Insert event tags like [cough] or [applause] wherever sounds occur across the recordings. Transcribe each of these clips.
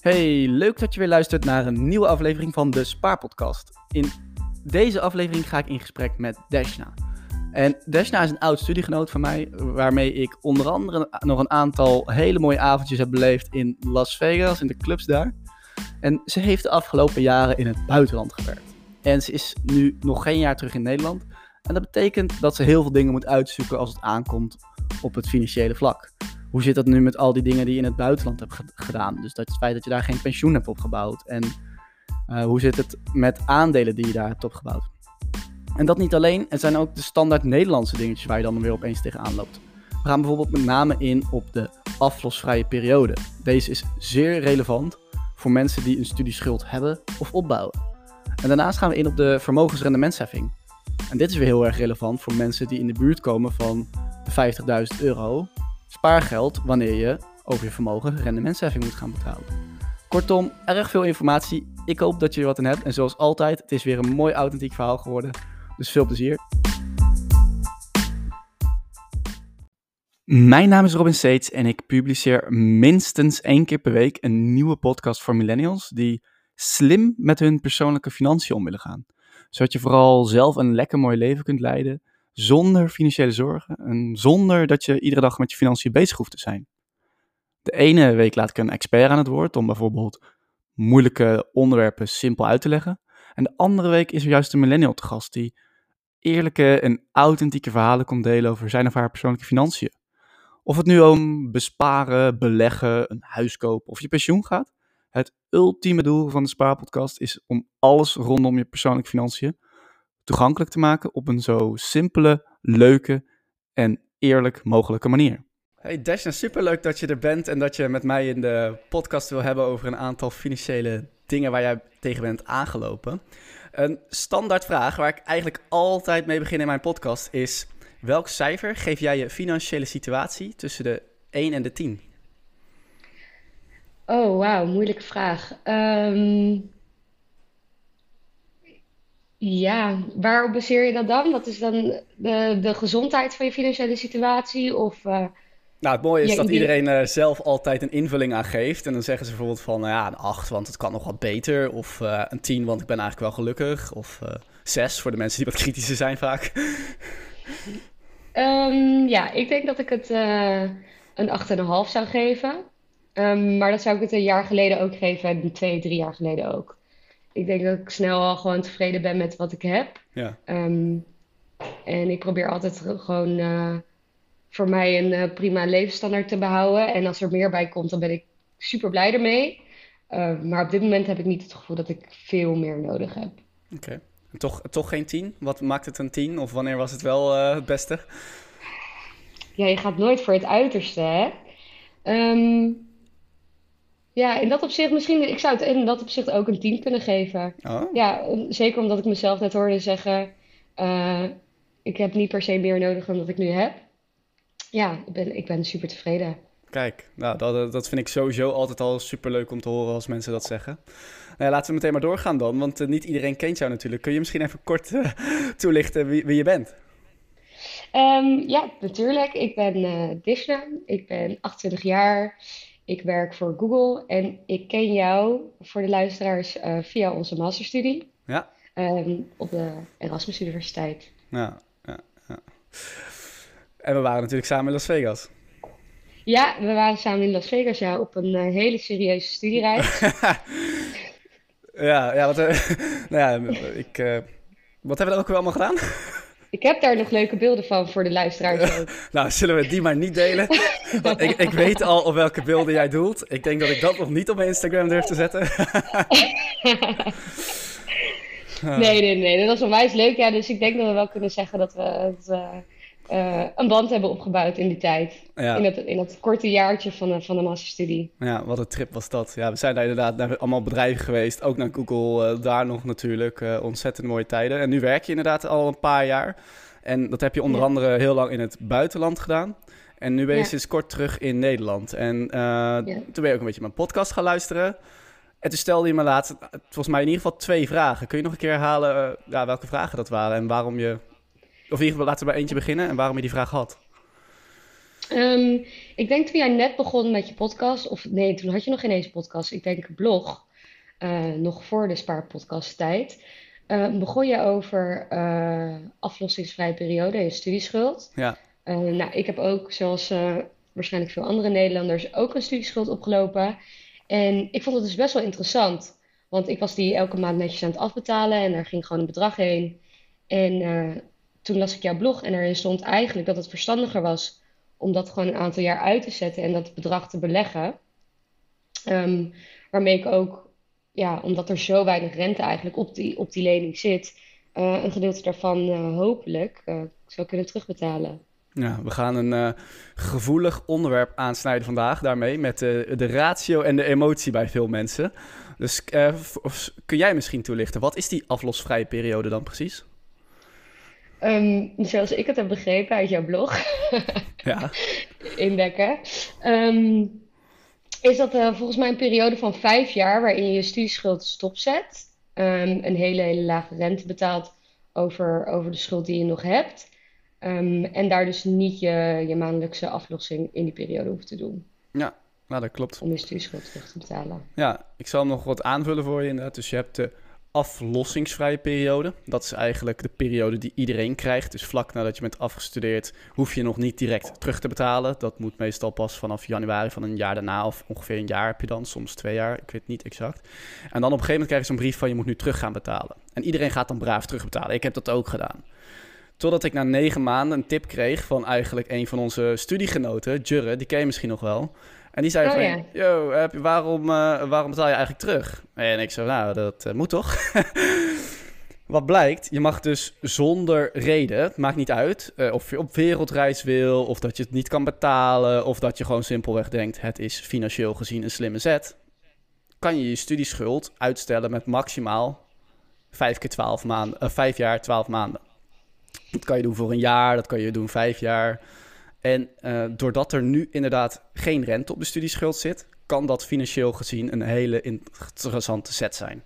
Hey, leuk dat je weer luistert naar een nieuwe aflevering van de Spaarpodcast. In deze aflevering ga ik in gesprek met Dashna. En Dashna is een oud studiegenoot van mij, waarmee ik onder andere nog een aantal hele mooie avondjes heb beleefd in Las Vegas, in de clubs daar. En ze heeft de afgelopen jaren in het buitenland gewerkt. En ze is nu nog geen jaar terug in Nederland. En dat betekent dat ze heel veel dingen moet uitzoeken als het aankomt op het financiële vlak hoe zit dat nu met al die dingen die je in het buitenland hebt gedaan? Dus dat het feit dat je daar geen pensioen hebt opgebouwd. En uh, hoe zit het met aandelen die je daar hebt opgebouwd? En dat niet alleen, het zijn ook de standaard Nederlandse dingetjes waar je dan weer opeens tegenaan loopt. We gaan bijvoorbeeld met name in op de aflosvrije periode. Deze is zeer relevant voor mensen die een studieschuld hebben of opbouwen. En daarnaast gaan we in op de vermogensrendementsheffing. En dit is weer heel erg relevant voor mensen die in de buurt komen van de 50.000 euro spaargeld wanneer je over je vermogen rendementsheffing moet gaan betalen. Kortom, erg veel informatie. Ik hoop dat je er wat in hebt. En zoals altijd, het is weer een mooi authentiek verhaal geworden. Dus veel plezier. Mijn naam is Robin Seets en ik publiceer minstens één keer per week een nieuwe podcast voor millennials die slim met hun persoonlijke financiën om willen gaan. Zodat je vooral zelf een lekker mooi leven kunt leiden zonder financiële zorgen en zonder dat je iedere dag met je financiën bezig hoeft te zijn. De ene week laat ik een expert aan het woord om bijvoorbeeld moeilijke onderwerpen simpel uit te leggen. En de andere week is er juist een millennial te gast die eerlijke en authentieke verhalen komt delen over zijn of haar persoonlijke financiën. Of het nu om besparen, beleggen, een huis kopen of je pensioen gaat. Het ultieme doel van de Spaarpodcast is om alles rondom je persoonlijke financiën toegankelijk te maken op een zo simpele, leuke en eerlijk mogelijke manier. Hey Dashna, superleuk dat je er bent en dat je met mij in de podcast wil hebben over een aantal financiële dingen waar jij tegen bent aangelopen. Een standaard vraag waar ik eigenlijk altijd mee begin in mijn podcast is: welk cijfer geef jij je financiële situatie tussen de 1 en de 10? Oh, wauw, moeilijke vraag. Um, ja, waarop baseer je dat dan? Wat is dan de, de gezondheid van je financiële situatie? Of, uh, nou, het mooie is dat iedereen uh, zelf altijd een invulling aan geeft. En dan zeggen ze bijvoorbeeld van, nou ja, een 8, want het kan nog wat beter. Of uh, een 10, want ik ben eigenlijk wel gelukkig. Of 6, voor de mensen die wat kritischer zijn vaak. Um, ja, ik denk dat ik het een 8,5 zou geven. Um, maar dat zou ik het een jaar geleden ook geven en twee, drie jaar geleden ook ik denk dat ik snel al gewoon tevreden ben met wat ik heb. Ja. Ehm, en ik probeer altijd gewoon uh, voor mij een uh, prima levensstandaard te behouden. En als er meer bij komt, dan ben ik super blij ermee. Uh, maar op dit moment heb ik niet het gevoel dat ik veel meer nodig heb. Oké. Toch, toch geen tien? Wat maakt het een tien? Of wanneer was het wel het beste? Ja, je gaat nooit voor het uiterste, hè? Um, ja, in dat opzicht misschien, ik zou het in dat opzicht ook een 10 kunnen geven. Oh. Ja, zeker omdat ik mezelf net hoorde zeggen, uh, ik heb niet per se meer nodig dan dat ik nu heb. Ja, ik ben, ik ben super tevreden. Kijk, nou, dat, dat vind ik sowieso altijd al super leuk om te horen als mensen dat zeggen. Nou ja, laten we meteen maar doorgaan dan, want uh, niet iedereen kent jou natuurlijk. Kun je misschien even kort uh, [laughs] toelichten wie, wie je bent? Um, ja, natuurlijk. Ik ben Dishna. Ik ben 28 jaar. Ik werk voor Google en ik ken jou voor de luisteraars uh, via onze masterstudie. Ja. Um, op de Erasmus Universiteit. Ja, ja, ja. En we waren natuurlijk samen in Las Vegas. Ja, we waren samen in Las Vegas, ja, op een uh, hele serieuze studiereis. [laughs] ja, ja, wat, uh, [laughs] nou ja, ik, wat hebben we ook weer allemaal gedaan? Ik heb daar nog leuke beelden van voor de luisteraars [laughs] ook. nou, zullen we die maar niet delen? ik, ik weet al op welke beelden jij doelt. Ik denk dat ik dat nog niet op mijn Instagram durf te zetten. [laughs] nee, nee, nee. Dat was onwijs leuk. Ja, dus ik denk dat we wel kunnen zeggen dat we het, uh, uh, een band hebben opgebouwd in die tijd. Ja. In, het, in het korte jaartje van de, van de masterstudie. Ja, wat een trip was dat. Ja, we zijn daar inderdaad naar allemaal bedrijven geweest. Ook naar Google, uh, daar nog natuurlijk. Uh, ontzettend mooie tijden. En nu werk je inderdaad al een paar jaar. En dat heb je onder andere heel lang in het buitenland gedaan. En nu ben je sinds kort terug in Nederland. En toen ben je ook een beetje mijn podcast gaan luisteren. En toen stelde je me laatst, volgens mij in ieder geval twee vragen. Kun je nog een keer herhalen ja, welke vragen dat waren en waarom je of in ieder geval laten we bij eentje beginnen en waarom je die vraag had. Ehm, ik denk toen jij net begon met je podcast, of nee, toen had je nog geen eens podcast. Ik denk een blog, eh, nog voor de spaarpodcast tijd. Uh, begon je over uh, aflossingsvrije periode en studieschuld. Ja. nou, ik heb ook, zoals waarschijnlijk veel andere Nederlanders, ook een studieschuld opgelopen. En ik vond het dus best wel interessant. Want ik was die elke maand netjes aan het afbetalen en er ging gewoon een bedrag heen. En toen las ik jouw blog en erin stond eigenlijk dat het verstandiger was om dat gewoon een aantal jaar uit te zetten en dat bedrag te beleggen. Ehm, waarmee ik ook, ja, omdat er zo weinig rente eigenlijk op die, op die lening zit, uh, een gedeelte daarvan uh, hopelijk uh, zou kunnen terugbetalen. Ja, we gaan een gevoelig onderwerp aansnijden vandaag daarmee met de ratio en de emotie bij veel mensen. Dus kun jij misschien toelichten, wat is die aflosvrije periode dan precies? Um, zoals ik het heb begrepen uit jouw blog, [laughs] ja. indekken, um, is dat uh, volgens mij een periode van vijf jaar waarin je je studieschuld stopzet. Um, een hele, hele lage rente betaalt over, over de schuld die je nog hebt. en daar dus niet je, je maandelijkse aflossing in die periode hoeft te doen. Ja, nou dat klopt. Om je studieschuld terug te betalen. Ja, ik zal nog wat aanvullen voor je inderdaad. Dus je hebt de aflossingsvrije periode. Dat is eigenlijk de periode die iedereen krijgt. Dus vlak nadat je bent afgestudeerd, hoef je nog niet direct terug te betalen. Dat moet meestal pas vanaf januari van een jaar daarna, of ongeveer een jaar heb je dan, soms twee jaar, ik weet niet exact. En dan op een gegeven moment krijg je zo'n brief van je moet nu terug gaan betalen. En iedereen gaat dan braaf terugbetalen. Ik heb dat ook gedaan. Totdat ik na negen maanden een tip kreeg van eigenlijk een van onze studiegenoten, Jurre, die ken je misschien nog wel. En die zei oh, van, ja. yo, heb je, waarom, uh, waarom betaal je eigenlijk terug? En ik zei, nou, dat uh, moet toch? [laughs] Wat blijkt, je mag dus zonder reden, het maakt niet uit uh, of je op wereldreis wil, of dat je het niet kan betalen, of dat je gewoon simpelweg denkt, het is financieel gezien een slimme zet, kan je je studieschuld uitstellen met maximaal 5 keer 12 maanden, 5 jaar, 12 maanden. Dat kan je doen voor een jaar, dat kan je doen vijf jaar. En uh, doordat er nu inderdaad geen rente op de studieschuld zit, kan dat financieel gezien een hele interessante set zijn.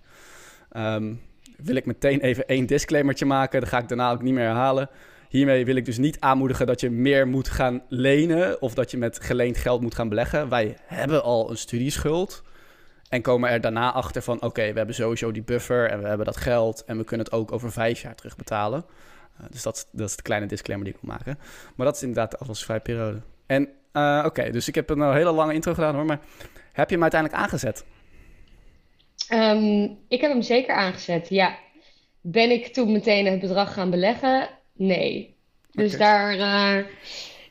Um, wil ik meteen even één disclaimertje maken, dat ga ik daarna ook niet meer herhalen. Hiermee wil ik dus niet aanmoedigen dat je meer moet gaan lenen of dat je met geleend geld moet gaan beleggen. Wij hebben al een studieschuld en komen er daarna achter van oké, we hebben sowieso die buffer en we hebben dat geld en we kunnen het ook over vijf jaar terugbetalen. Uh, dus dat, dat is de kleine disclaimer die ik wil maken. Maar dat is inderdaad de afvalsvrije periode. En uh, oké, dus ik heb een hele lange intro gedaan hoor, maar heb je hem uiteindelijk aangezet? Um, ik heb hem zeker aangezet, ja. Ben ik toen meteen het bedrag gaan beleggen? Nee. Dus okay. daar, uh,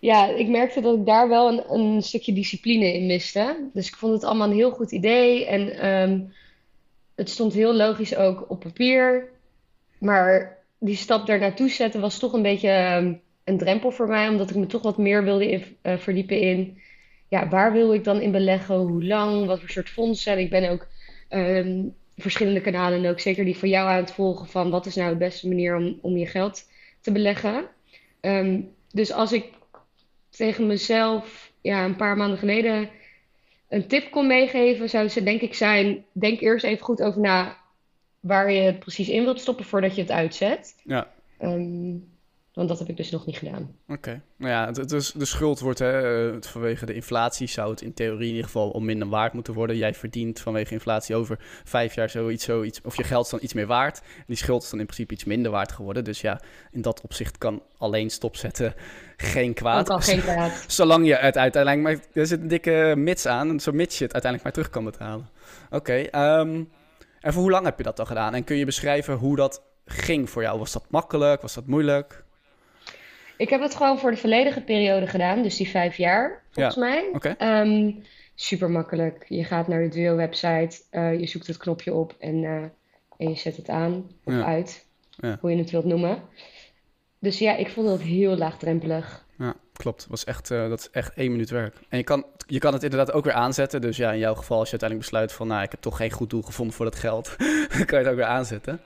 ja, ik merkte dat ik daar wel een, een, stukje discipline in miste. Dus ik vond het allemaal een heel goed idee. En um, het stond heel logisch ook op papier. Maar die stap daar naartoe zetten was toch een beetje um, een drempel voor mij, omdat ik me toch wat meer wilde uh, verdiepen in ja, waar wil ik dan in beleggen, hoe lang, wat voor soort fondsen. Ik ben ook um, verschillende kanalen, en ook zeker die van jou aan het volgen van wat is nou de beste manier om, om je geld te beleggen. Um, dus als ik tegen mezelf ja, een paar maanden geleden een tip kon meegeven, zou ze denk ik zijn: denk eerst even goed over na waar je het precies in wilt stoppen voordat je het uitzet. Ja. Um, want dat heb ik dus nog niet gedaan. Oké. Okay. Nou ja, het, het de schuld wordt hè, vanwege de inflatie zou het in theorie in ieder geval om minder waard moeten worden. Jij verdient vanwege inflatie over vijf jaar zoiets, zoiets of je geld is dan iets meer waard. die schuld is dan in principe iets minder waard geworden. Dus ja, in dat opzicht kan alleen stopzetten geen kwaad. Ook al geen kwaad. [laughs] Zolang je het uiteindelijk, maar er zit een dikke mits aan, zo'n mits je het uiteindelijk maar terug kan betalen. Oké, okay, um, en voor hoe lang heb je dat dan gedaan? En kun je beschrijven hoe dat ging voor jou? Was dat makkelijk? Was dat moeilijk? Ik heb het gewoon voor de volledige periode gedaan, dus die vijf jaar, volgens ja. mij. Okay. Um, super makkelijk. Je gaat naar de Duo-website, uh, je zoekt het knopje op en, uh, en je zet het aan of ja. uit, ja. hoe je het wilt noemen. Dus ja, ik vond het heel laagdrempelig. Klopt. Was echt, uh, dat is echt één minuut werk. En je kan, je kan het inderdaad ook weer aanzetten. Dus ja, in jouw geval, als je uiteindelijk besluit van... nou, ik heb toch geen goed doel gevonden voor dat geld... [laughs] dan kan je het ook weer aanzetten.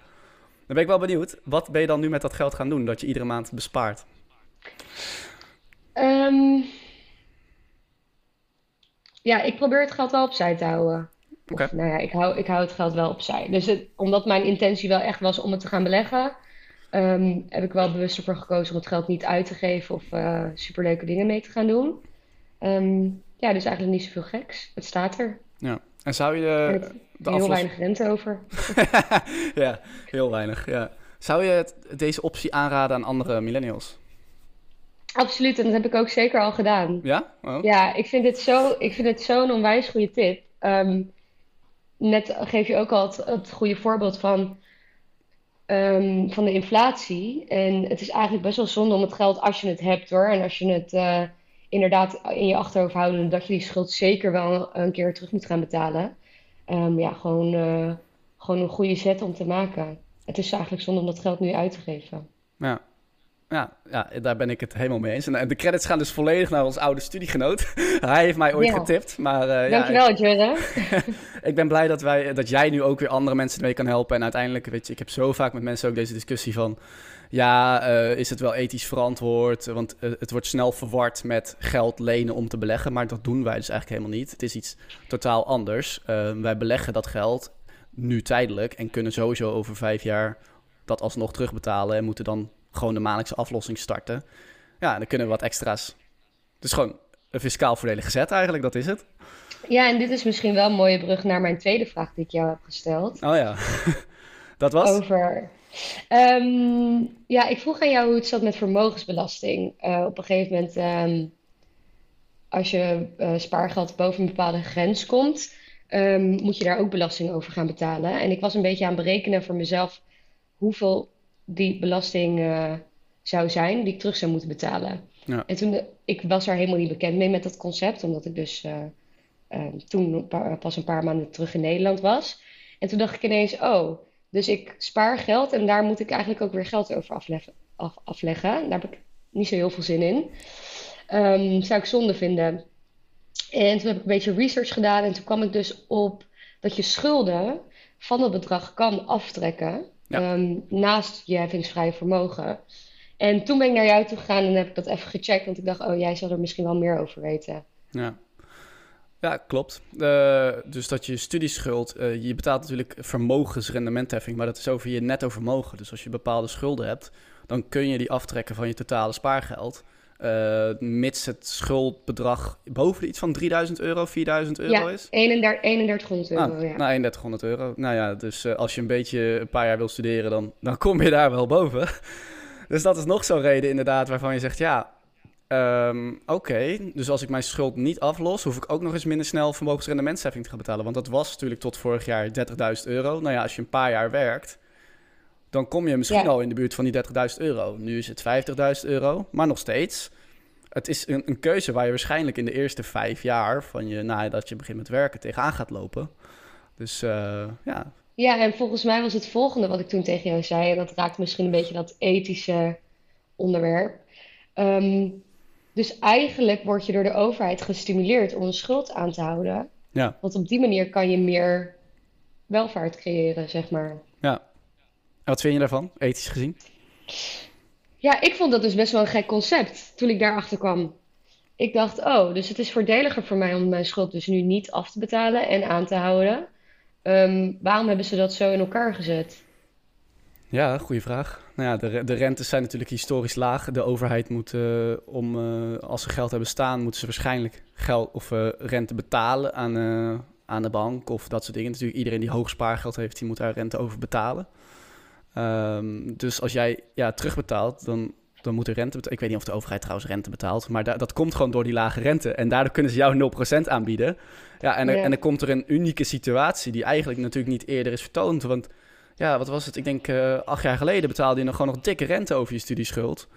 Dan ben ik wel benieuwd. Wat ben je dan nu met dat geld gaan doen... dat je iedere maand bespaart? Um, ja, ik probeer het geld wel opzij te houden. Oké. Of, nou ja, ik hou, ik hou het geld wel opzij. Dus het, omdat mijn intentie wel echt was om het te gaan beleggen... Um, heb ik wel bewust ervoor gekozen om het geld niet uit te geven of uh, superleuke dingen mee te gaan doen. Ehm, ja, dus eigenlijk niet zoveel geks. Het staat er. Ja. En zou je de, de heel aflos- weinig rente over. [laughs] ja, heel weinig. Ja. Zou je het- deze optie aanraden aan andere millennials? Absoluut, en dat heb ik ook zeker al gedaan. Ja? Oh. Ja, ik vind dit zo, ik vind het zo'n onwijs goede tip. Ehm, net geef je ook al het, het goede voorbeeld van, ehm, van de inflatie. En het is eigenlijk best wel zonde om het geld als je het hebt hoor. En als je het eh, inderdaad in je achterhoofd houdt dat je die schuld zeker wel een keer terug moet gaan betalen. Ehm, ja, gewoon, eh, gewoon een goede zet om te maken. Het is eigenlijk zonde om dat geld nu uit te geven. Ja. Ja, ja, daar ben ik het helemaal mee eens. En eh, de credits gaan dus volledig naar ons oude studiegenoot. [laughs] Hij heeft mij ooit Ja. getipt, maar eh, ja, Dankjewel, Jurre. [laughs] ik ben blij dat, wij, dat jij nu ook weer andere mensen ermee kan helpen. En uiteindelijk, weet je, ik heb zo vaak met mensen ook deze discussie van... Ja, eh, is het wel ethisch verantwoord? Want eh, het wordt snel verward met geld lenen om te beleggen. Maar dat doen wij dus eigenlijk helemaal niet. Het is iets totaal anders. Eh, wij beleggen dat geld nu tijdelijk en kunnen sowieso over vijf jaar dat alsnog terugbetalen. En moeten dan gewoon de maandelijkse aflossing starten. Ja, en dan kunnen we wat extra's. Dus gewoon een fiscaal voordelig zet eigenlijk, dat is het. Ja, en dit is misschien wel een mooie brug naar mijn tweede vraag die ik jou heb gesteld. Oh ja, [laughs] dat was? Over. Ehm, ja, ik vroeg aan jou hoe het zat met vermogensbelasting. Eh, op een gegeven moment, ehm, als je eh, spaargeld boven een bepaalde grens komt, ehm, moet je daar ook belasting over gaan betalen. En ik was een beetje aan het berekenen voor mezelf hoeveel die belasting eh, zou zijn die ik terug zou moeten betalen. Ja. En toen, ik was daar helemaal niet bekend mee met dat concept, omdat ik dus eh, eh, toen pas een paar maanden terug in Nederland was. En toen dacht ik ineens, oh, dus ik spaar geld en daar moet ik eigenlijk ook weer geld over afleggen. Af, afleggen. Daar heb ik niet zo heel veel zin in. Ehm, zou ik zonde vinden. En toen heb ik een beetje research gedaan en toen kwam ik dus op dat je schulden van dat bedrag kan aftrekken Ja. ehm, naast je heffingsvrije vermogen. En toen ben ik naar jou toe gegaan en heb ik dat even gecheckt, want ik dacht, oh, jij zal er misschien wel meer over weten. Ja, ja klopt. Eh, dus dat je studieschuld, eh, je betaalt natuurlijk vermogensrendementheffing, maar dat is over je netto vermogen. Dus als je bepaalde schulden hebt, dan kun je die aftrekken van je totale spaargeld. Eh, mits het schuldbedrag boven de iets van 3000 euro, 4000 euro Ja, is. 31, 3100 euro, Ah, ja. Nou, 3100 euro. Nou ja, dus eh, als je een beetje een paar jaar wil studeren, dan, dan kom je daar wel boven. [laughs] Dus dat is nog zo'n reden inderdaad waarvan je zegt, ja, ehm, oké, dus als ik mijn schuld niet aflos, hoef ik ook nog eens minder snel vermogensrendementsheffing te gaan betalen. Want dat was natuurlijk tot vorig jaar 30.000 euro. Nou ja, als je een paar jaar werkt, dan kom je misschien Ja. al in de buurt van die 30.000 euro. Nu is het 50.000 euro, maar nog steeds. Het is een, een keuze waar je waarschijnlijk in de eerste vijf jaar van je, nadat je begint met werken, tegenaan gaat lopen. Dus eh, ja, Ja, en volgens mij was het volgende wat ik toen tegen jou zei, en dat raakt misschien een beetje dat ethische onderwerp. Ehm, dus eigenlijk word je door de overheid gestimuleerd om een schuld aan te houden. ja, Want op die manier kan je meer welvaart creëren, zeg maar. ja. En wat vind je daarvan, ethisch gezien? Ja, ik vond dat dus best wel een gek concept toen ik daarachter kwam. Ik dacht, oh, dus het is voordeliger voor mij om mijn schuld dus nu niet af te betalen en aan te houden. Ehm, waarom hebben ze dat zo in elkaar gezet? Ja, goede vraag. Nou ja, de, de rentes zijn natuurlijk historisch laag. De overheid moet, eh, om, eh, als ze geld hebben staan, moeten ze waarschijnlijk geld of eh, rente betalen aan, eh, aan de bank of dat soort dingen. Natuurlijk, iedereen die hoog spaargeld heeft, die moet daar rente over betalen. Ehm, dus als jij ja, terugbetaalt, dan, dan moet er rente betalen. Ik weet niet of de overheid trouwens rente betaalt, maar da- dat komt gewoon door die lage rente. En daardoor kunnen ze jou 0% aanbieden. Ja, en, er, Ja. en dan komt er een unieke situatie die eigenlijk natuurlijk niet eerder is vertoond. Want ja, wat was het? Ik denk eh, acht jaar geleden betaalde je nog gewoon nog dikke rente over je studieschuld.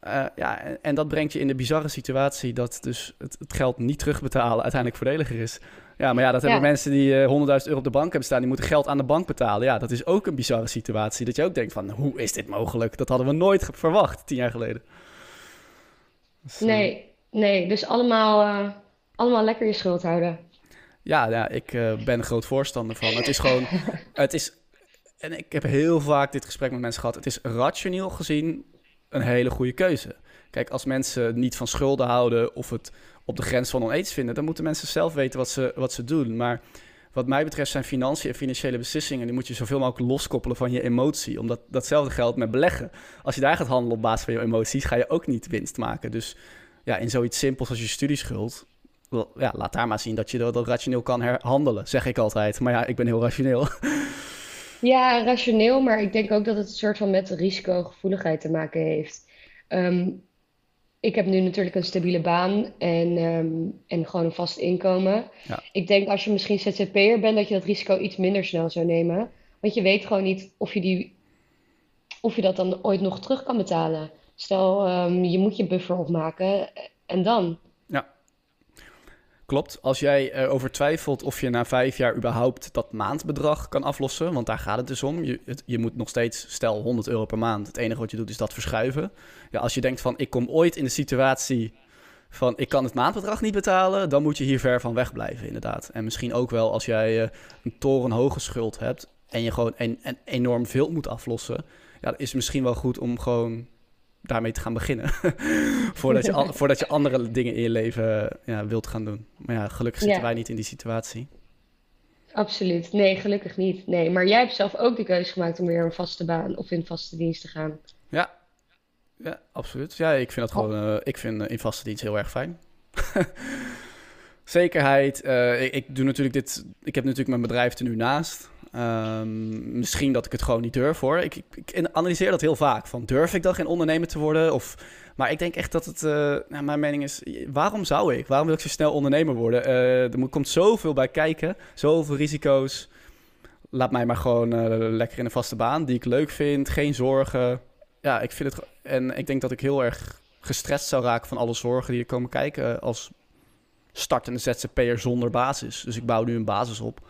Eh, ja, en, en dat brengt je in de bizarre situatie dat dus het, het geld niet terugbetalen uiteindelijk voordeliger is. Ja, maar ja, dat hebben Ja. mensen die eh 100.000 euro op de bank hebben staan, die moeten geld aan de bank betalen. Ja, dat is ook een bizarre situatie. Dat je ook denkt van, hoe is dit mogelijk? Dat hadden we nooit verwacht, tien jaar geleden. Dus, eh, Nee, nee, dus allemaal, eh, allemaal lekker je schuld houden. Ja, ja ik ben groot voorstander van. Het is gewoon, [laughs] het is, en ik heb heel vaak dit gesprek met mensen gehad. Het is rationeel gezien een hele goede keuze. Kijk, als mensen niet van schulden houden of het op de grens van onethisch vinden, dan moeten mensen zelf weten wat ze, wat ze doen. Maar wat mij betreft zijn financiën en financiële beslissingen, die moet je zoveel mogelijk loskoppelen van je emotie. Omdat datzelfde geldt met beleggen. Als je daar gaat handelen op basis van je emoties, ga je ook niet winst maken. Dus ja, in zoiets simpels als je studieschuld, ja, laat daar maar zien dat je dat, rationeel kan handelen, zeg ik altijd. Maar ja, ik ben heel rationeel. [laughs] Ja, rationeel, maar ik denk ook dat het een soort van met risicogevoeligheid te maken heeft. Ehm, ik heb nu natuurlijk een stabiele baan en, ehm, en gewoon een vast inkomen. Ja. Ik denk als je misschien ZZP'er bent, dat je dat risico iets minder snel zou nemen. Want je weet gewoon niet of je, die, of je dat dan ooit nog terug kan betalen. Stel, um, je moet je buffer opmaken en dan? Klopt. Als jij erover twijfelt of je na vijf jaar überhaupt dat maandbedrag kan aflossen, want daar gaat het dus om. Je, je moet nog steeds, stel 100 euro per maand. Het enige wat je doet is dat verschuiven. Ja, als je denkt van ik kom ooit in de situatie van ik kan het maandbedrag niet betalen, dan moet je hier ver van weg blijven inderdaad. En misschien ook wel als jij uh, een torenhoge schuld hebt en je gewoon en, en enorm veel moet aflossen. Ja, is misschien wel goed om gewoon daarmee te gaan beginnen. [laughs] voordat, je, voordat je andere dingen in je leven ja, wilt gaan doen. Maar ja, gelukkig zitten wij niet in die situatie. Absoluut. Nee, gelukkig niet. Nee, maar jij hebt zelf ook de keuze gemaakt om weer een vaste baan of in vaste dienst te gaan. Ja, ja absoluut. Ja, ik vind dat gewoon, uh, ik vind uh, in vaste dienst heel erg fijn. [laughs] Zekerheid. Uh, ik, ik, doe natuurlijk dit. Ik heb natuurlijk mijn bedrijf er nu naast. Um, misschien dat ik het gewoon niet durf hoor. Ik, ik, analyseer dat heel vaak. Van durf ik dan geen ondernemer te worden? Of, maar ik denk echt dat het. Uh, nou, mijn mening is: waarom zou ik? Waarom wil ik zo snel ondernemer worden? Uh, er komt zoveel bij kijken. Zoveel risico's. Laat mij maar gewoon uh, lekker in een vaste baan die ik leuk vind. Geen zorgen. Ja, ik vind het. En ik denk dat ik heel erg gestrest zou raken van alle zorgen die er komen kijken. Als startende ZZP'er zonder basis. Dus ik bouw nu een basis op.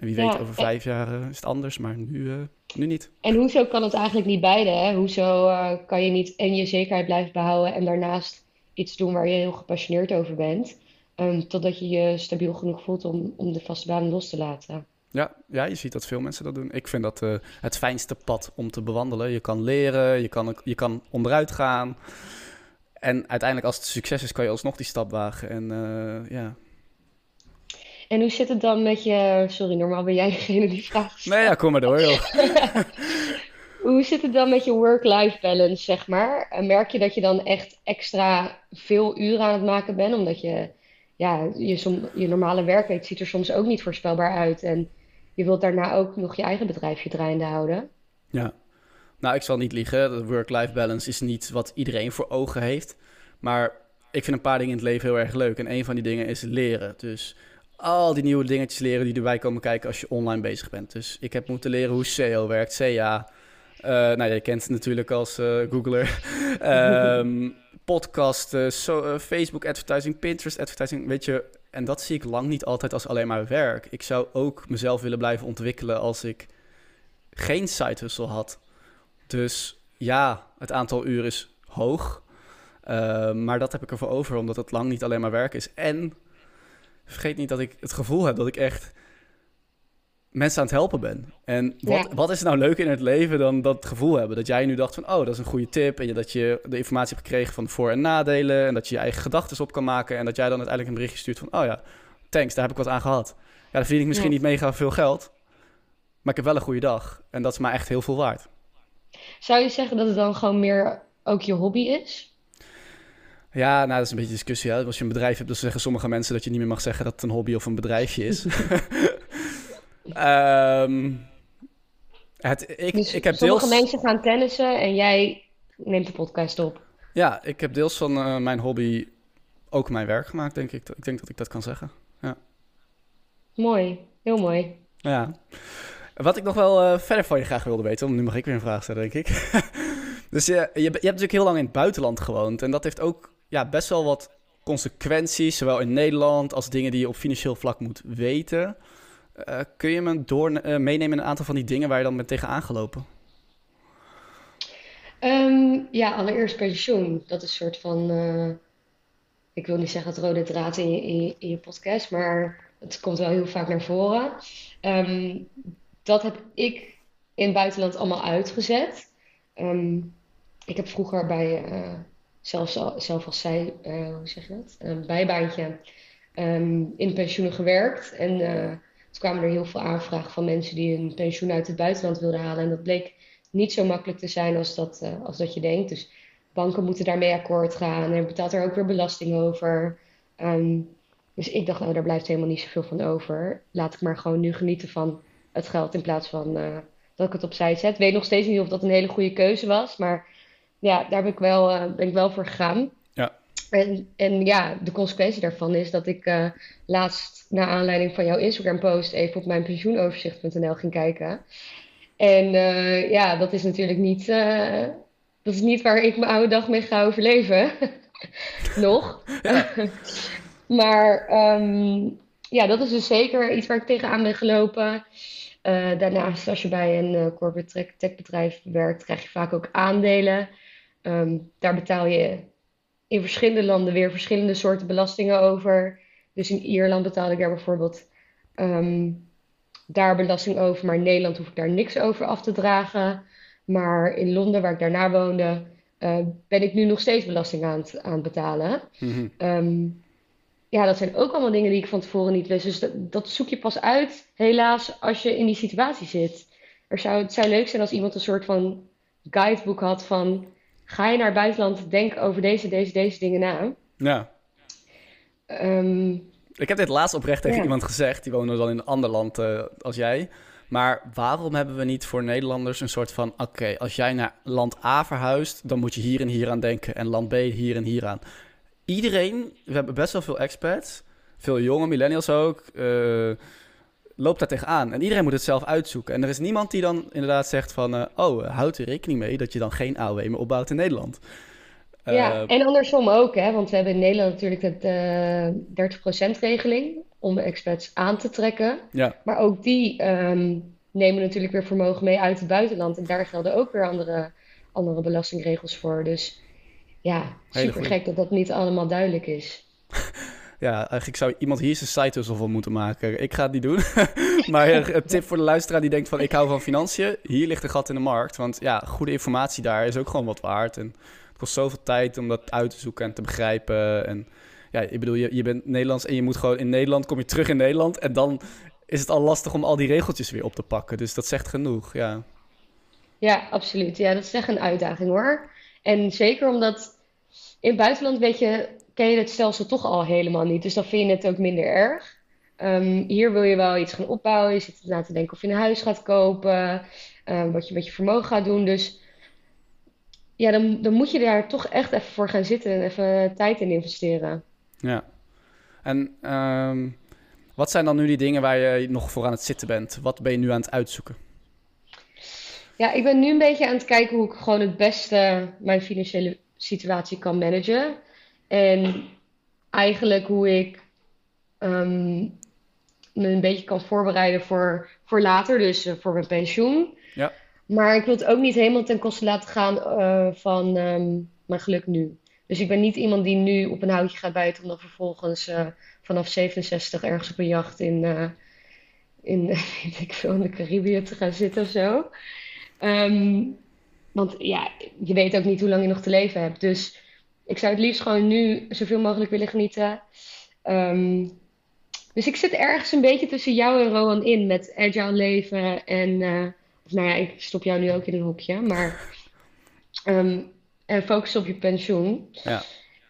En wie weet, over vijf jaar uh, is het anders, maar nu, uh, nu niet. En hoezo kan het eigenlijk niet beide? Hè? Hoezo uh, kan je niet en je zekerheid blijven behouden en daarnaast iets doen waar je heel gepassioneerd over bent, um, totdat je je stabiel genoeg voelt om, om de vaste baan los te laten? Ja, ja, je ziet dat veel mensen dat doen. Ik vind dat het fijnste pad om te bewandelen. Je kan leren, je kan, je kan onderuit gaan. En uiteindelijk, als het succes is, kan je alsnog die stap wagen. En ja, en hoe zit het dan met je... Sorry, normaal ben jij degene die vraagt. Nee, ja, kom maar door, joh. [laughs] hoe zit het dan met je work-life balance, zeg maar? Merk je dat je dan echt extra veel uren aan het maken bent? Omdat je, ja, je, som, je normale werkweek ziet er soms ook niet voorspelbaar uit. En je wilt daarna ook nog je eigen bedrijfje draaiende houden. Ja, nou, ik zal niet liegen. De work-life balance is niet wat iedereen voor ogen heeft. Maar ik vind een paar dingen in het leven heel erg leuk. En een van die dingen is leren. Dus al die nieuwe dingetjes leren die erbij komen kijken als je online bezig bent. Dus ik heb moeten leren hoe SEO werkt, CA. Uh, nou, je kent het natuurlijk als uh, Googler. um, [laughs] podcasten, so, uh, Facebook advertising, Pinterest advertising, weet je. En dat zie ik lang niet altijd als alleen maar werk. Ik zou ook mezelf willen blijven ontwikkelen als ik geen side hustle had. Dus ja, het aantal uren is hoog. maar dat heb ik ervoor over, omdat het lang niet alleen maar werk is. En vergeet niet dat ik het gevoel heb dat ik echt mensen aan het helpen ben. En wat, wat is nou leuk in het leven dan dat gevoel hebben? Dat jij nu dacht van, oh, dat is een goede tip. En dat je de informatie hebt gekregen van de voor- en nadelen. En dat je je eigen gedachten op kan maken. En dat jij dan uiteindelijk een berichtje stuurt van, oh ja, thanks, daar heb ik wat aan gehad. Ja, dan verdien ik misschien niet mega veel geld. Maar ik heb wel een goede dag. En dat is mij echt heel veel waard. Zou je zeggen dat het dan gewoon meer ook je hobby is? Ja, nou, dat is een beetje discussie. Hè? Als je een bedrijf hebt, dan zeggen sommige mensen dat je niet meer mag zeggen dat het een hobby of een bedrijfje is. um, [laughs] het, ik, dus ik heb sommige mensen gaan tennissen en jij neemt de podcast op. Ja, ik heb deels van uh, mijn hobby ook mijn werk gemaakt, denk ik. Ik denk dat ik dat kan zeggen. Ja. Mooi, heel mooi. Ja. Wat ik nog wel uh, verder van je graag wilde weten, want nu mag ik weer een vraag stellen, denk ik. [laughs] dus je, je, je hebt natuurlijk heel lang in het buitenland gewoond. En dat heeft ook ja, best wel wat consequenties, zowel in Nederland als dingen die je op financieel vlak moet weten. Uh, kun je me door, uh, meenemen een aantal van die dingen waar je dan bent tegen aangelopen? Um, ja, allereerst pensioen. Dat is een soort van, uh, ik wil niet zeggen het rode draad in je, in podcast, maar het komt wel heel vaak naar voren. Um, dat heb ik in het buitenland allemaal uitgezet. Um, ik heb vroeger bij zelfs zelf als zij, uh, hoe zeg je dat, een bijbaantje um, in pensioenen gewerkt. En uh, toen kwamen er heel veel aanvragen van mensen die hun pensioen uit het buitenland wilden halen. En dat bleek niet zo makkelijk te zijn als dat, uh, als dat je denkt. Dus banken moeten daarmee akkoord gaan. En betaalt er ook weer belasting over. Ehm, dus ik dacht, nou, daar blijft helemaal niet zoveel van over. Laat ik maar gewoon nu genieten van het geld in plaats van eh, dat ik het opzij zet. Ik weet nog steeds niet of dat een hele goede keuze was. Maar ja, daar ben ik wel, uh, ben ik wel voor gegaan. Ja. En, en ja, de consequentie daarvan is dat ik uh, laatst, naar aanleiding van jouw Instagram-post, even op mijn pensioenoverzicht.nl ging kijken. En ja, dat is natuurlijk niet, dat is niet waar ik mijn oude dag mee ga overleven. [laughs] Nog. [laughs] maar um, ja, dat is dus zeker iets waar ik tegenaan ben gelopen. Uh, daarnaast, als je bij een uh, corporate tech bedrijf werkt, krijg je vaak ook aandelen. Um, daar betaal je in verschillende landen weer verschillende soorten belastingen over. Dus in Ierland betaal ik daar bijvoorbeeld um, daar belasting over, maar in Nederland hoef ik daar niks over af te dragen. Maar in Londen, waar ik daarna woonde, uh, ben ik nu nog steeds belasting aan het, aan het betalen. Mm -hmm. um, ja, dat zijn ook allemaal dingen die ik van tevoren niet wist. Dus dat, dat, zoek je pas uit, helaas, als je in die situatie zit. Er zou, het zou leuk zijn als iemand een soort van guidebook had van... Ga je naar het buitenland, denk over deze, deze, deze dingen na. Ja. Um, ik heb dit laatst oprecht tegen ja. iemand gezegd. Die woonde dan in een ander land uh, als jij. Maar waarom hebben we niet voor Nederlanders een soort van... Oké, okay, als jij naar land A verhuist, dan moet je hier en hier aan denken. En land B hier en hier aan iedereen, we hebben best wel veel experts, veel jonge millennials ook, uh, loopt daar tegenaan. En iedereen moet het zelf uitzoeken. En er is niemand die dan inderdaad zegt van, uh, oh, houd er rekening mee dat je dan geen AOW meer opbouwt in Nederland. Uh, ja, en andersom ook, hè, want we hebben in Nederland natuurlijk de 30%-regeling om expats aan te trekken. Ja. Maar ook die um, nemen natuurlijk weer vermogen mee uit het buitenland. En daar gelden ook weer andere, andere belastingregels voor. Dus ja, super gek dat dat niet allemaal duidelijk is. [laughs] Ja, eigenlijk zou iemand hier zijn site dus van moeten maken. Ik ga het niet doen. [laughs] maar een tip voor de luisteraar die denkt van ik hou van financiën. Hier ligt een gat in de markt. Want ja, goede informatie daar is ook gewoon wat waard. En het kost zoveel tijd om dat uit te zoeken en te begrijpen. En ja, ik bedoel, je, je bent Nederlands en je moet gewoon in Nederland, kom je terug in Nederland. En dan is het al lastig om al die regeltjes weer op te pakken. Dus dat zegt genoeg, ja. Ja, absoluut. Ja, dat is echt een uitdaging hoor. En zeker omdat in het buitenland weet je, ken je het stelsel toch al helemaal niet. Dus dan vind je het ook minder erg. Um, hier wil je wel iets gaan opbouwen. Je zit na te denken of je een huis gaat kopen. Um, wat je met je vermogen gaat doen. Dus ja, dan, dan moet je daar toch echt even voor gaan zitten en even tijd in investeren. Ja. En um, wat zijn dan nu die dingen waar je nog voor aan het zitten bent? Wat ben je nu aan het uitzoeken? Ja, ik ben nu een beetje aan het kijken hoe ik gewoon het beste mijn financiële situatie kan managen. En eigenlijk hoe ik um, me een beetje kan voorbereiden voor, voor later, dus uh, voor mijn pensioen. Ja. Maar ik wil het ook niet helemaal ten koste laten gaan uh, van um, mijn geluk nu. Dus ik ben niet iemand die nu op een houtje gaat bijten om dan vervolgens uh, vanaf 67 ergens op een jacht in, in, [laughs] weet ik veel, in de Caribië te gaan zitten of zo. Um, want ja, je weet ook niet hoe lang je nog te leven hebt. Dus ik zou het liefst gewoon nu zoveel mogelijk willen genieten. Um, dus ik zit ergens een beetje tussen jou en Rowan in met agile leven. En, uh, of nou ja, ik stop jou nu ook in een hoekje. Maar um, [laughs] en focus op je pensioen. Ja.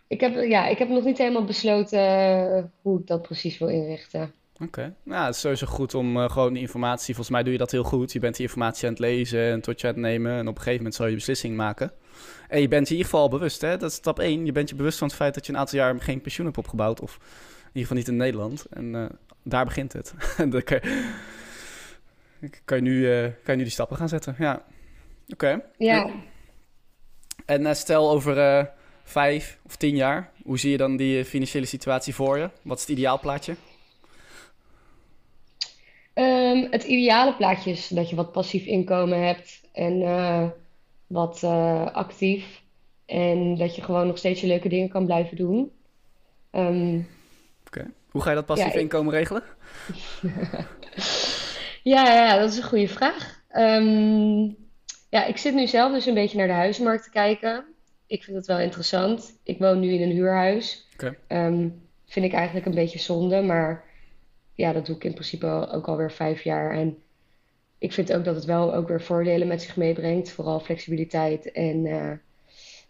Ik heb, ja, ik heb nog niet helemaal besloten hoe ik dat precies wil inrichten. Oké, okay. nou, het is sowieso goed om uh, gewoon die informatie... Volgens mij doe je dat heel goed. Je bent die informatie aan het lezen en tot je aan het nemen... en op een gegeven moment zal je beslissing maken. En je bent je in ieder geval bewust, hè? Dat is stap 1. Je bent je bewust van het feit dat je een aantal jaar geen pensioen hebt opgebouwd... of in ieder geval niet in Nederland. En uh, daar begint het. [laughs] dan kan je, kan, je nu, uh, kan je nu die stappen gaan zetten, ja. Oké. Okay. Ja. En stel over vijf of tien jaar... hoe zie je dan die financiële situatie voor je? Wat is het ideaalplaatje? Um, het ideale plaatje is dat je wat passief inkomen hebt en uh, wat uh, actief. En dat je gewoon nog steeds je leuke dingen kan blijven doen. Um, Oké. Okay. Hoe ga je dat passief ja, inkomen regelen? [laughs] ja, ja, dat is een goede vraag. Um, ja, ik zit nu zelf dus een beetje naar de huizenmarkt te kijken. Ik vind het wel interessant. Ik woon nu in een huurhuis. Okay. vind ik eigenlijk een beetje zonde, maar ja, dat doe ik in principe ook alweer vijf jaar. En ik vind ook dat het wel ook weer voordelen met zich meebrengt. Vooral flexibiliteit en uh,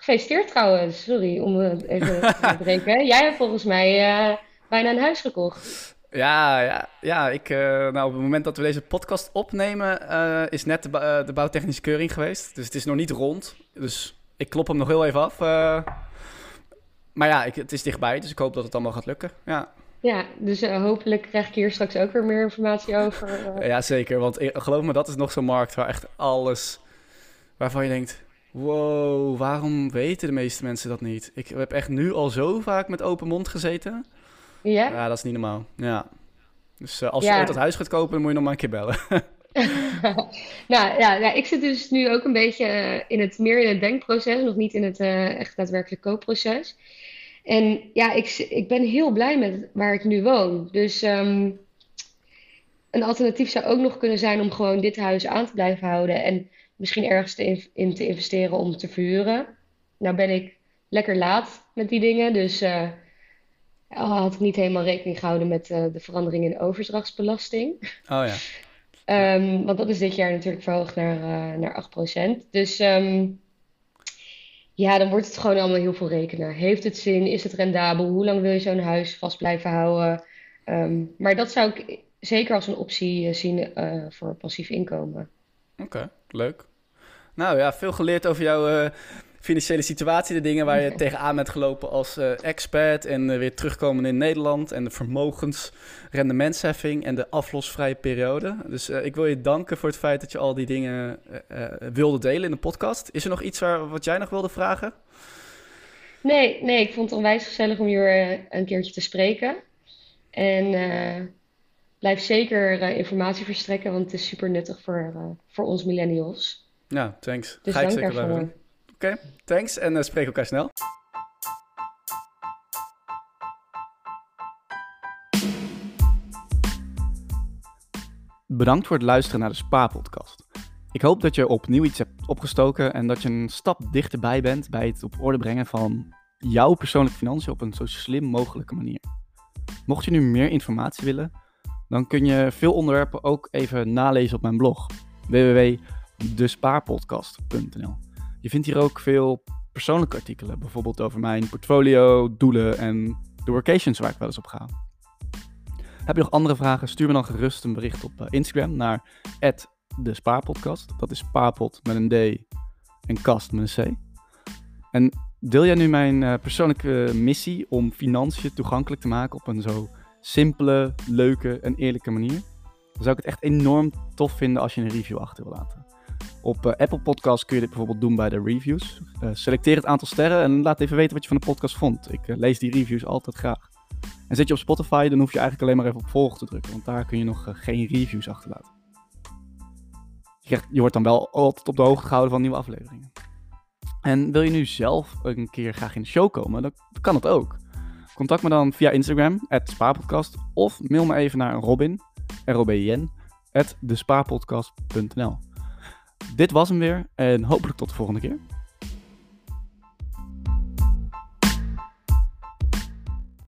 Gefeliciteerd trouwens. Sorry om het even te [laughs] breken. Jij hebt volgens mij uh, bijna een huis gekocht. Ja, ja, ja ik, uh, nou, op het moment dat we deze podcast opnemen, uh, is net de, de, bouwtechnische keuring geweest. Dus het is nog niet rond. Dus ik klop hem nog heel even af. maar ja, ik, het is dichtbij, dus ik hoop dat het allemaal gaat lukken. Ja. Ja, dus hopelijk krijg ik hier straks ook weer meer informatie over. ja, zeker. Want geloof me, dat is nog zo'n markt waar echt alles... waarvan je denkt, wow, waarom weten de meeste mensen dat niet? Ik heb echt nu al zo vaak met open mond gezeten. Ja? Ja, dat is niet normaal. Ja. Dus uh, als je ooit dat huis gaat kopen, dan moet je nog maar een keer bellen. [laughs] nou ja, ja, ik zit dus nu ook een beetje in het, meer in het denkproces, nog niet in het uh, echt daadwerkelijk koopproces. En ja, ik, ik ben heel blij met waar ik nu woon. Dus um, een alternatief zou ook nog kunnen zijn om gewoon dit huis aan te blijven houden. En misschien ergens te in te investeren om te verhuren. Nou ben ik lekker laat met die dingen, dus uh, had ik niet helemaal rekening gehouden met uh, de verandering in de overdrachtsbelasting. Oh ja. um, want dat is dit jaar natuurlijk verhoogd naar, uh, naar 8%. Dus um, ja, dan wordt het gewoon allemaal heel veel rekenen. Heeft het zin? Is het rendabel? Hoe lang wil je zo'n huis vast blijven houden? Um, maar dat zou ik zeker als een optie zien voor passief inkomen. Oké, leuk. Nou ja, veel geleerd over jouw uh, financiële situatie. De dingen waar je [laughs] tegenaan bent gelopen als uh, expert. En uh, weer terugkomen in Nederland. En de vermogensrendementsheffing en de aflosvrije periode. Dus ik wil je danken voor het feit dat je al die dingen wilde delen in de podcast. Is er nog iets waar, wat jij nog wilde vragen? Nee, nee, ik vond het onwijs gezellig om hier een keertje te spreken. En blijf zeker informatie verstrekken, want het is super nuttig voor, voor ons millennials. Ja, thanks. Dus Ga ik zeker daarvoor. Oké, thanks en uh, spreek elkaar snel. Bedankt voor het luisteren naar de Spa-podcast. Ik hoop dat je opnieuw iets hebt opgestoken en dat je een stap dichterbij bent bij het op orde brengen van jouw persoonlijke financiën op een zo slim mogelijke manier. Mocht je nu meer informatie willen, dan kun je veel onderwerpen ook even nalezen op mijn blog www.despaarpodcast.nl. Je vindt hier ook veel persoonlijke artikelen, bijvoorbeeld over mijn portfolio, doelen en de workations waar ik wel eens op ga. Heb je nog andere vragen? Stuur me dan gerust een bericht op Instagram naar de Spaarpodcast. Dat is spaarpot met een D en kast met een C. En deel jij nu mijn persoonlijke missie om financiën toegankelijk te maken op een zo simpele, leuke en eerlijke manier? Dan zou ik het echt enorm tof vinden als je een review achter wil laten. Op uh, Apple Podcasts kun je dit bijvoorbeeld doen bij de reviews. Uh, selecteer het aantal sterren en laat even weten wat je van de podcast vond. Ik uh, lees die reviews altijd graag. En zit je op Spotify, dan hoef je eigenlijk alleen maar even op volg te drukken, want daar kun je nog geen reviews achterlaten. Je, je wordt dan wel altijd op de hoogte gehouden van nieuwe afleveringen. En wil je nu zelf een keer graag in de show komen, dan kan dat ook. Contact me dan via Instagram, spaarpodcast, of mail me even naar Robin, at. Dit was hem weer en hopelijk tot de volgende keer.